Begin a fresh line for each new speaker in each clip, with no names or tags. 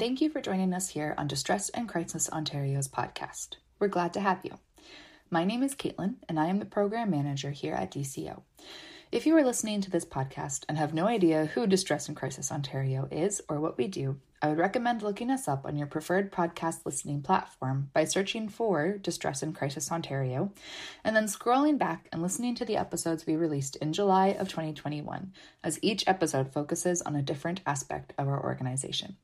Thank you for joining us here on Distress and Crisis Ontario's podcast. We're glad to have you. My name is Caitlin, and I am the program manager here at DCO. If you are listening to this podcast and have no idea who Distress and Crisis Ontario is or what we do, I would recommend looking us up on your preferred podcast listening platform by searching for Distress and Crisis Ontario, and then scrolling back and listening to the episodes we released in July of 2021, as each episode focuses on a different aspect of our organization.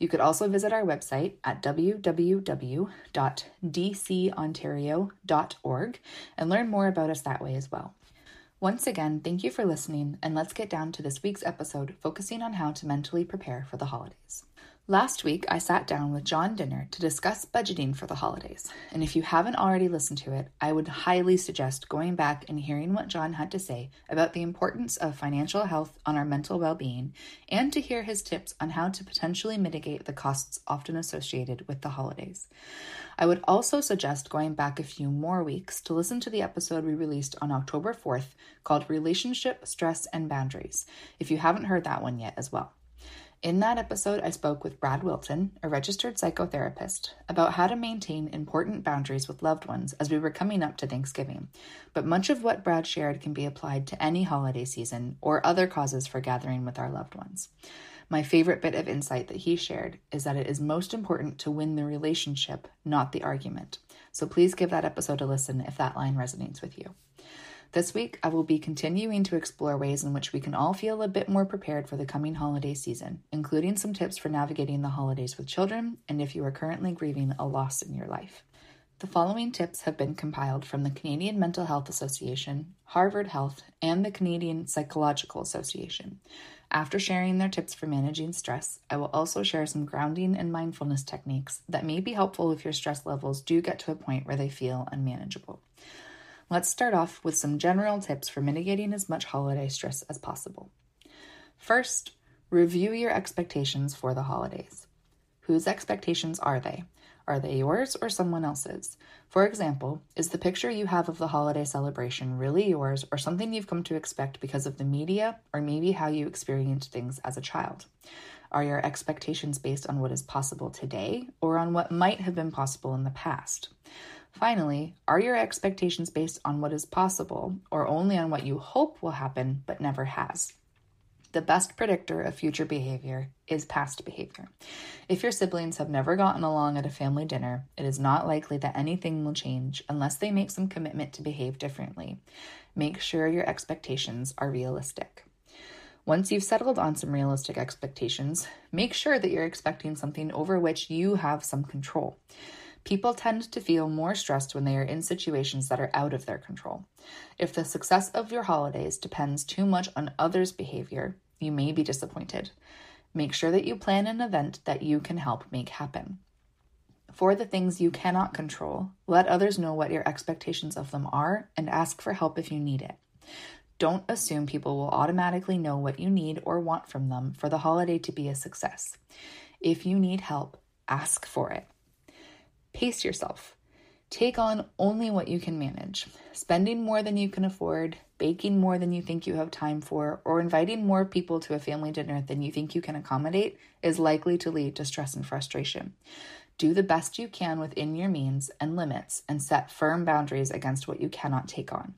You could also visit our website at www.dcontario.org and learn more about us that way as well. Once again, thank you for listening, and let's get down to this week's episode focusing on how to mentally prepare for the holidays. Last week, I sat down with John Dinner to discuss budgeting for the holidays, and if you haven't already listened to it, I would highly suggest going back and hearing what John had to say about the importance of financial health on our mental well being and to hear his tips on how to potentially mitigate the costs often associated with the holidays. I would also suggest going back a few more weeks to listen to the episode we released on October 4th called Relationship, Stress, and Boundaries, if you haven't heard that one yet as well. In that episode, I spoke with Brad Wilton, a registered psychotherapist, about how to maintain important boundaries with loved ones as we were coming up to Thanksgiving. But much of what Brad shared can be applied to any holiday season or other causes for gathering with our loved ones. My favorite bit of insight that he shared is that it is most important to win the relationship, not the argument. So please give that episode a listen if that line resonates with you. This week, I will be continuing to explore ways in which we can all feel a bit more prepared for the coming holiday season, including some tips for navigating the holidays with children and if you are currently grieving a loss in your life. The following tips have been compiled from the Canadian Mental Health Association, Harvard Health, and the Canadian Psychological Association. After sharing their tips for managing stress, I will also share some grounding and mindfulness techniques that may be helpful if your stress levels do get to a point where they feel unmanageable. Let's start off with some general tips for mitigating as much holiday stress as possible. First, review your expectations for the holidays. Whose expectations are they? Are they yours or someone else's? For example, is the picture you have of the holiday celebration really yours or something you've come to expect because of the media or maybe how you experienced things as a child? Are your expectations based on what is possible today or on what might have been possible in the past? Finally, are your expectations based on what is possible or only on what you hope will happen but never has? The best predictor of future behavior is past behavior. If your siblings have never gotten along at a family dinner, it is not likely that anything will change unless they make some commitment to behave differently. Make sure your expectations are realistic. Once you've settled on some realistic expectations, make sure that you're expecting something over which you have some control. People tend to feel more stressed when they are in situations that are out of their control. If the success of your holidays depends too much on others' behavior, you may be disappointed. Make sure that you plan an event that you can help make happen. For the things you cannot control, let others know what your expectations of them are and ask for help if you need it. Don't assume people will automatically know what you need or want from them for the holiday to be a success. If you need help, ask for it. Pace yourself. Take on only what you can manage. Spending more than you can afford, baking more than you think you have time for, or inviting more people to a family dinner than you think you can accommodate is likely to lead to stress and frustration. Do the best you can within your means and limits and set firm boundaries against what you cannot take on.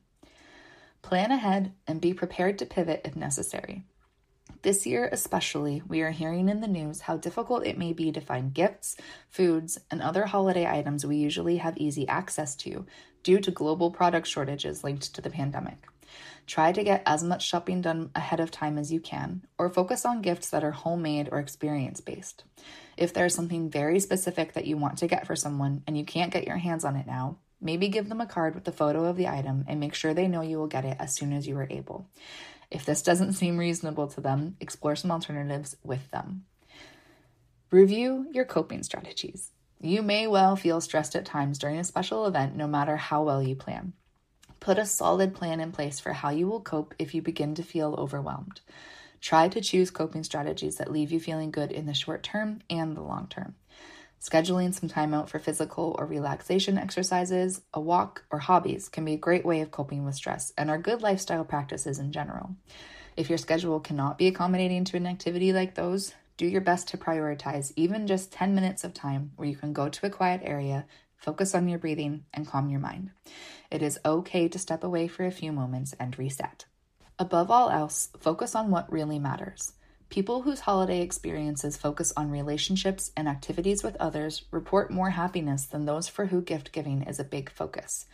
Plan ahead and be prepared to pivot if necessary. This year, especially, we are hearing in the news how difficult it may be to find gifts, foods, and other holiday items we usually have easy access to due to global product shortages linked to the pandemic. Try to get as much shopping done ahead of time as you can, or focus on gifts that are homemade or experience based. If there's something very specific that you want to get for someone and you can't get your hands on it now, maybe give them a card with a photo of the item and make sure they know you will get it as soon as you are able. If this doesn't seem reasonable to them, explore some alternatives with them. Review your coping strategies. You may well feel stressed at times during a special event, no matter how well you plan. Put a solid plan in place for how you will cope if you begin to feel overwhelmed. Try to choose coping strategies that leave you feeling good in the short term and the long term. Scheduling some time out for physical or relaxation exercises, a walk, or hobbies can be a great way of coping with stress and are good lifestyle practices in general. If your schedule cannot be accommodating to an activity like those, do your best to prioritize even just 10 minutes of time where you can go to a quiet area, focus on your breathing, and calm your mind. It is okay to step away for a few moments and reset. Above all else, focus on what really matters. People whose holiday experiences focus on relationships and activities with others report more happiness than those for who gift giving is a big focus.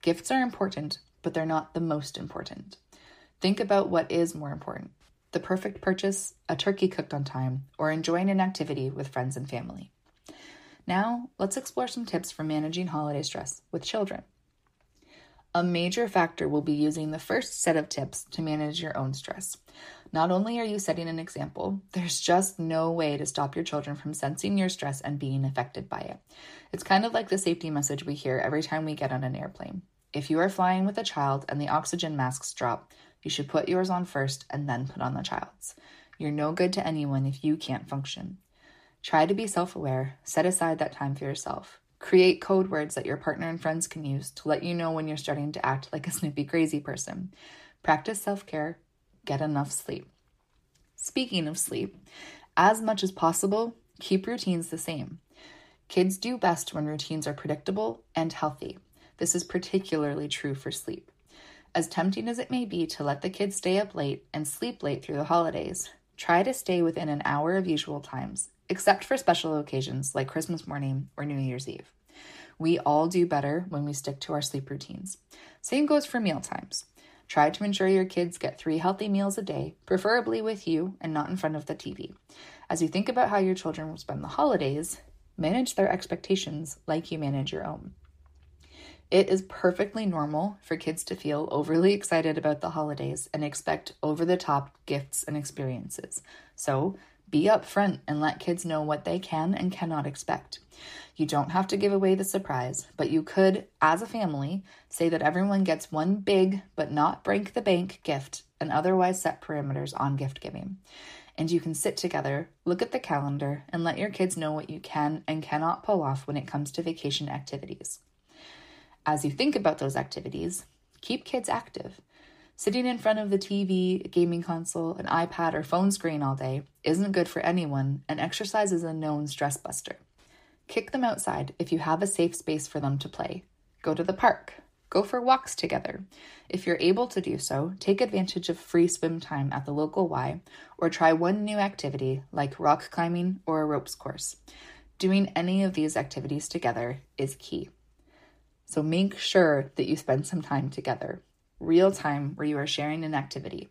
Gifts are important, but they're not the most important. Think about what is more important the perfect purchase, a turkey cooked on time, or enjoying an activity with friends and family. Now, let's explore some tips for managing holiday stress with children. A major factor will be using the first set of tips to manage your own stress. Not only are you setting an example, there's just no way to stop your children from sensing your stress and being affected by it. It's kind of like the safety message we hear every time we get on an airplane. If you are flying with a child and the oxygen masks drop, you should put yours on first and then put on the child's. You're no good to anyone if you can't function. Try to be self aware, set aside that time for yourself. Create code words that your partner and friends can use to let you know when you're starting to act like a snippy crazy person. Practice self care, get enough sleep. Speaking of sleep, as much as possible, keep routines the same. Kids do best when routines are predictable and healthy. This is particularly true for sleep. As tempting as it may be to let the kids stay up late and sleep late through the holidays, try to stay within an hour of usual times, except for special occasions like Christmas morning or New Year's Eve. We all do better when we stick to our sleep routines. Same goes for meal times. Try to ensure your kids get three healthy meals a day, preferably with you and not in front of the TV. As you think about how your children will spend the holidays, manage their expectations like you manage your own. It is perfectly normal for kids to feel overly excited about the holidays and expect over the top gifts and experiences. So, be upfront and let kids know what they can and cannot expect. You don't have to give away the surprise, but you could, as a family, say that everyone gets one big but not break the bank gift and otherwise set parameters on gift giving. And you can sit together, look at the calendar, and let your kids know what you can and cannot pull off when it comes to vacation activities. As you think about those activities, keep kids active. Sitting in front of the TV, gaming console, an iPad, or phone screen all day isn't good for anyone, and exercise is a known stress buster. Kick them outside if you have a safe space for them to play. Go to the park. Go for walks together. If you're able to do so, take advantage of free swim time at the local Y or try one new activity like rock climbing or a ropes course. Doing any of these activities together is key. So make sure that you spend some time together real time where you are sharing an activity.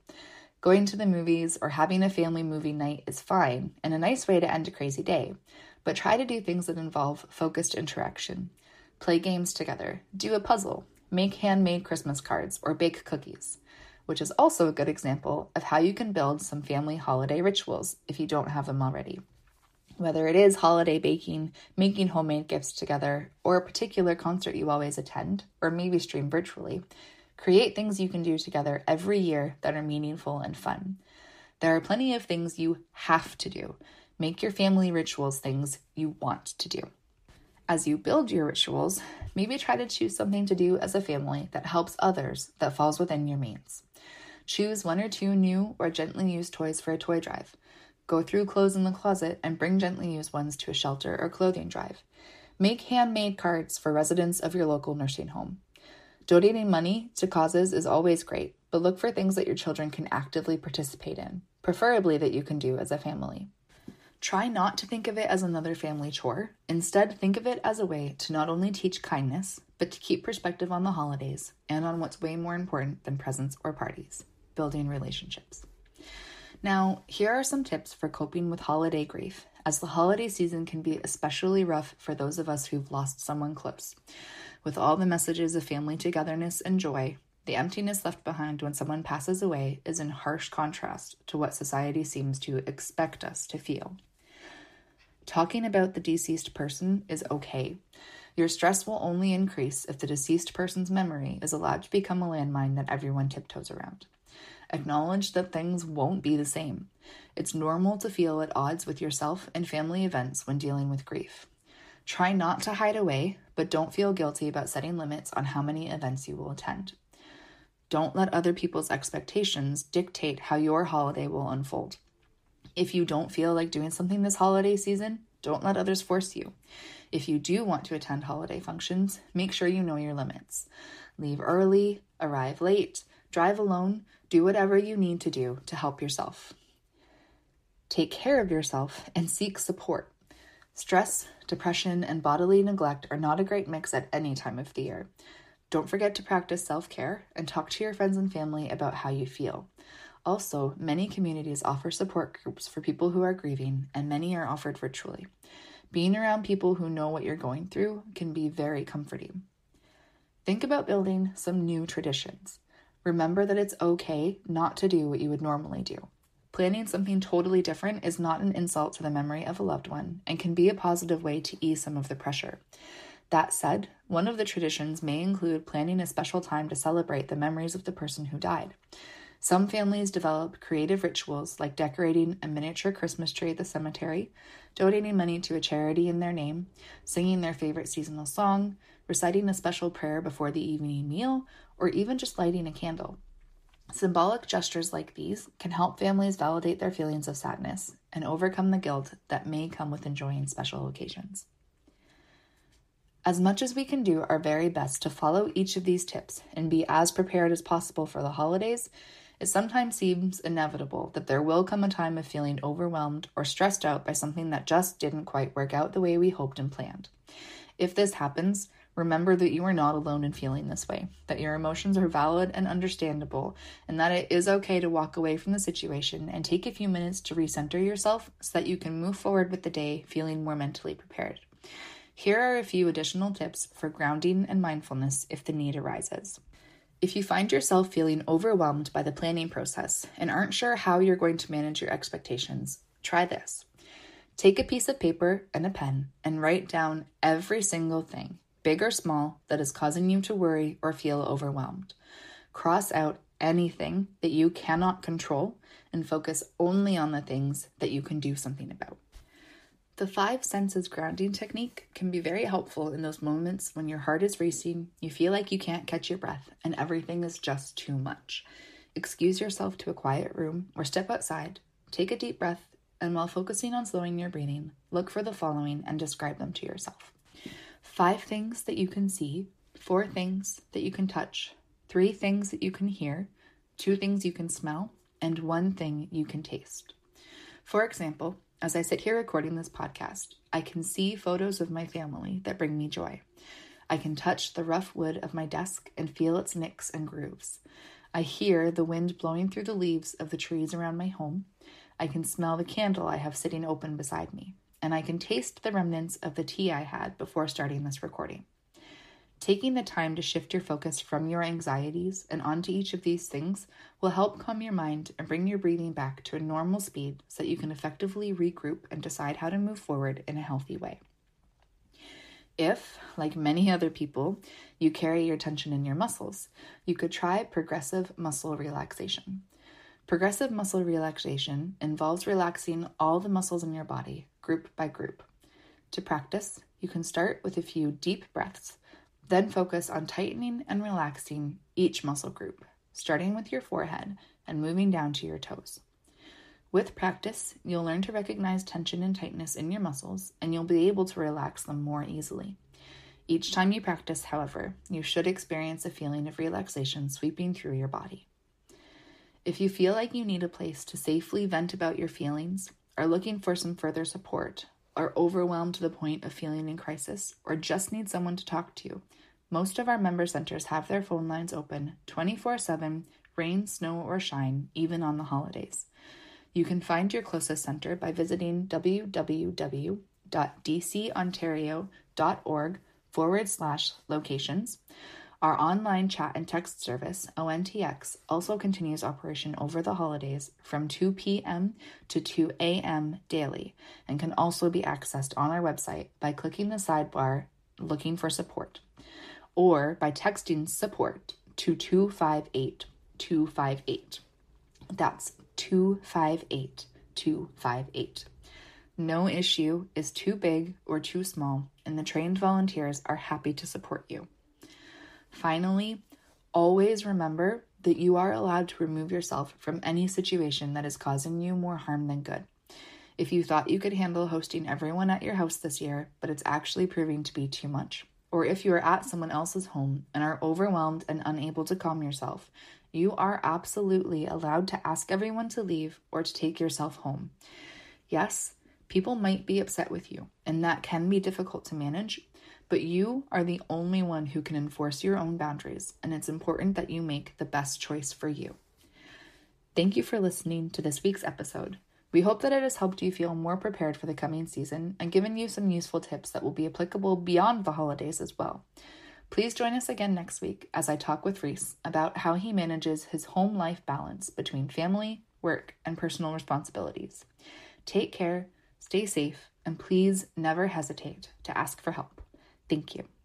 Going to the movies or having a family movie night is fine and a nice way to end a crazy day, but try to do things that involve focused interaction. Play games together, do a puzzle, make handmade Christmas cards, or bake cookies, which is also a good example of how you can build some family holiday rituals if you don't have them already. Whether it is holiday baking, making homemade gifts together, or a particular concert you always attend, or maybe stream virtually, Create things you can do together every year that are meaningful and fun. There are plenty of things you have to do. Make your family rituals things you want to do. As you build your rituals, maybe try to choose something to do as a family that helps others that falls within your means. Choose one or two new or gently used toys for a toy drive. Go through clothes in the closet and bring gently used ones to a shelter or clothing drive. Make handmade cards for residents of your local nursing home. Donating money to causes is always great, but look for things that your children can actively participate in, preferably that you can do as a family. Try not to think of it as another family chore. Instead, think of it as a way to not only teach kindness, but to keep perspective on the holidays and on what's way more important than presents or parties building relationships. Now, here are some tips for coping with holiday grief, as the holiday season can be especially rough for those of us who've lost someone close. With all the messages of family togetherness and joy, the emptiness left behind when someone passes away is in harsh contrast to what society seems to expect us to feel. Talking about the deceased person is okay. Your stress will only increase if the deceased person's memory is allowed to become a landmine that everyone tiptoes around. Acknowledge that things won't be the same. It's normal to feel at odds with yourself and family events when dealing with grief. Try not to hide away, but don't feel guilty about setting limits on how many events you will attend. Don't let other people's expectations dictate how your holiday will unfold. If you don't feel like doing something this holiday season, don't let others force you. If you do want to attend holiday functions, make sure you know your limits. Leave early, arrive late, drive alone, do whatever you need to do to help yourself. Take care of yourself and seek support. Stress, depression, and bodily neglect are not a great mix at any time of the year. Don't forget to practice self care and talk to your friends and family about how you feel. Also, many communities offer support groups for people who are grieving, and many are offered virtually. Being around people who know what you're going through can be very comforting. Think about building some new traditions. Remember that it's okay not to do what you would normally do. Planning something totally different is not an insult to the memory of a loved one and can be a positive way to ease some of the pressure. That said, one of the traditions may include planning a special time to celebrate the memories of the person who died. Some families develop creative rituals like decorating a miniature Christmas tree at the cemetery, donating money to a charity in their name, singing their favorite seasonal song, reciting a special prayer before the evening meal, or even just lighting a candle. Symbolic gestures like these can help families validate their feelings of sadness and overcome the guilt that may come with enjoying special occasions. As much as we can do our very best to follow each of these tips and be as prepared as possible for the holidays, it sometimes seems inevitable that there will come a time of feeling overwhelmed or stressed out by something that just didn't quite work out the way we hoped and planned. If this happens, remember that you are not alone in feeling this way, that your emotions are valid and understandable, and that it is okay to walk away from the situation and take a few minutes to recenter yourself so that you can move forward with the day feeling more mentally prepared. Here are a few additional tips for grounding and mindfulness if the need arises. If you find yourself feeling overwhelmed by the planning process and aren't sure how you're going to manage your expectations, try this. Take a piece of paper and a pen and write down every single thing, big or small, that is causing you to worry or feel overwhelmed. Cross out anything that you cannot control and focus only on the things that you can do something about. The five senses grounding technique can be very helpful in those moments when your heart is racing, you feel like you can't catch your breath, and everything is just too much. Excuse yourself to a quiet room or step outside, take a deep breath, and while focusing on slowing your breathing, look for the following and describe them to yourself five things that you can see, four things that you can touch, three things that you can hear, two things you can smell, and one thing you can taste. For example, as I sit here recording this podcast, I can see photos of my family that bring me joy. I can touch the rough wood of my desk and feel its nicks and grooves. I hear the wind blowing through the leaves of the trees around my home. I can smell the candle I have sitting open beside me, and I can taste the remnants of the tea I had before starting this recording. Taking the time to shift your focus from your anxieties and onto each of these things will help calm your mind and bring your breathing back to a normal speed so that you can effectively regroup and decide how to move forward in a healthy way. If, like many other people, you carry your tension in your muscles, you could try progressive muscle relaxation. Progressive muscle relaxation involves relaxing all the muscles in your body, group by group. To practice, you can start with a few deep breaths then focus on tightening and relaxing each muscle group, starting with your forehead and moving down to your toes. With practice, you'll learn to recognize tension and tightness in your muscles, and you'll be able to relax them more easily. Each time you practice, however, you should experience a feeling of relaxation sweeping through your body. If you feel like you need a place to safely vent about your feelings, are looking for some further support, are overwhelmed to the point of feeling in crisis, or just need someone to talk to, most of our member centers have their phone lines open 24 7, rain, snow, or shine, even on the holidays. You can find your closest center by visiting www.dcontario.org forward slash locations. Our online chat and text service, ONTX, also continues operation over the holidays from 2 p.m. to 2 a.m. daily and can also be accessed on our website by clicking the sidebar looking for support or by texting support to 258 258. That's 258 258. No issue is too big or too small, and the trained volunteers are happy to support you. Finally, always remember that you are allowed to remove yourself from any situation that is causing you more harm than good. If you thought you could handle hosting everyone at your house this year, but it's actually proving to be too much, or if you are at someone else's home and are overwhelmed and unable to calm yourself, you are absolutely allowed to ask everyone to leave or to take yourself home. Yes, people might be upset with you, and that can be difficult to manage, but you are the only one who can enforce your own boundaries, and it's important that you make the best choice for you. Thank you for listening to this week's episode. We hope that it has helped you feel more prepared for the coming season and given you some useful tips that will be applicable beyond the holidays as well. Please join us again next week as I talk with Reese about how he manages his home life balance between family, work, and personal responsibilities. Take care, stay safe, and please never hesitate to ask for help. Thank you.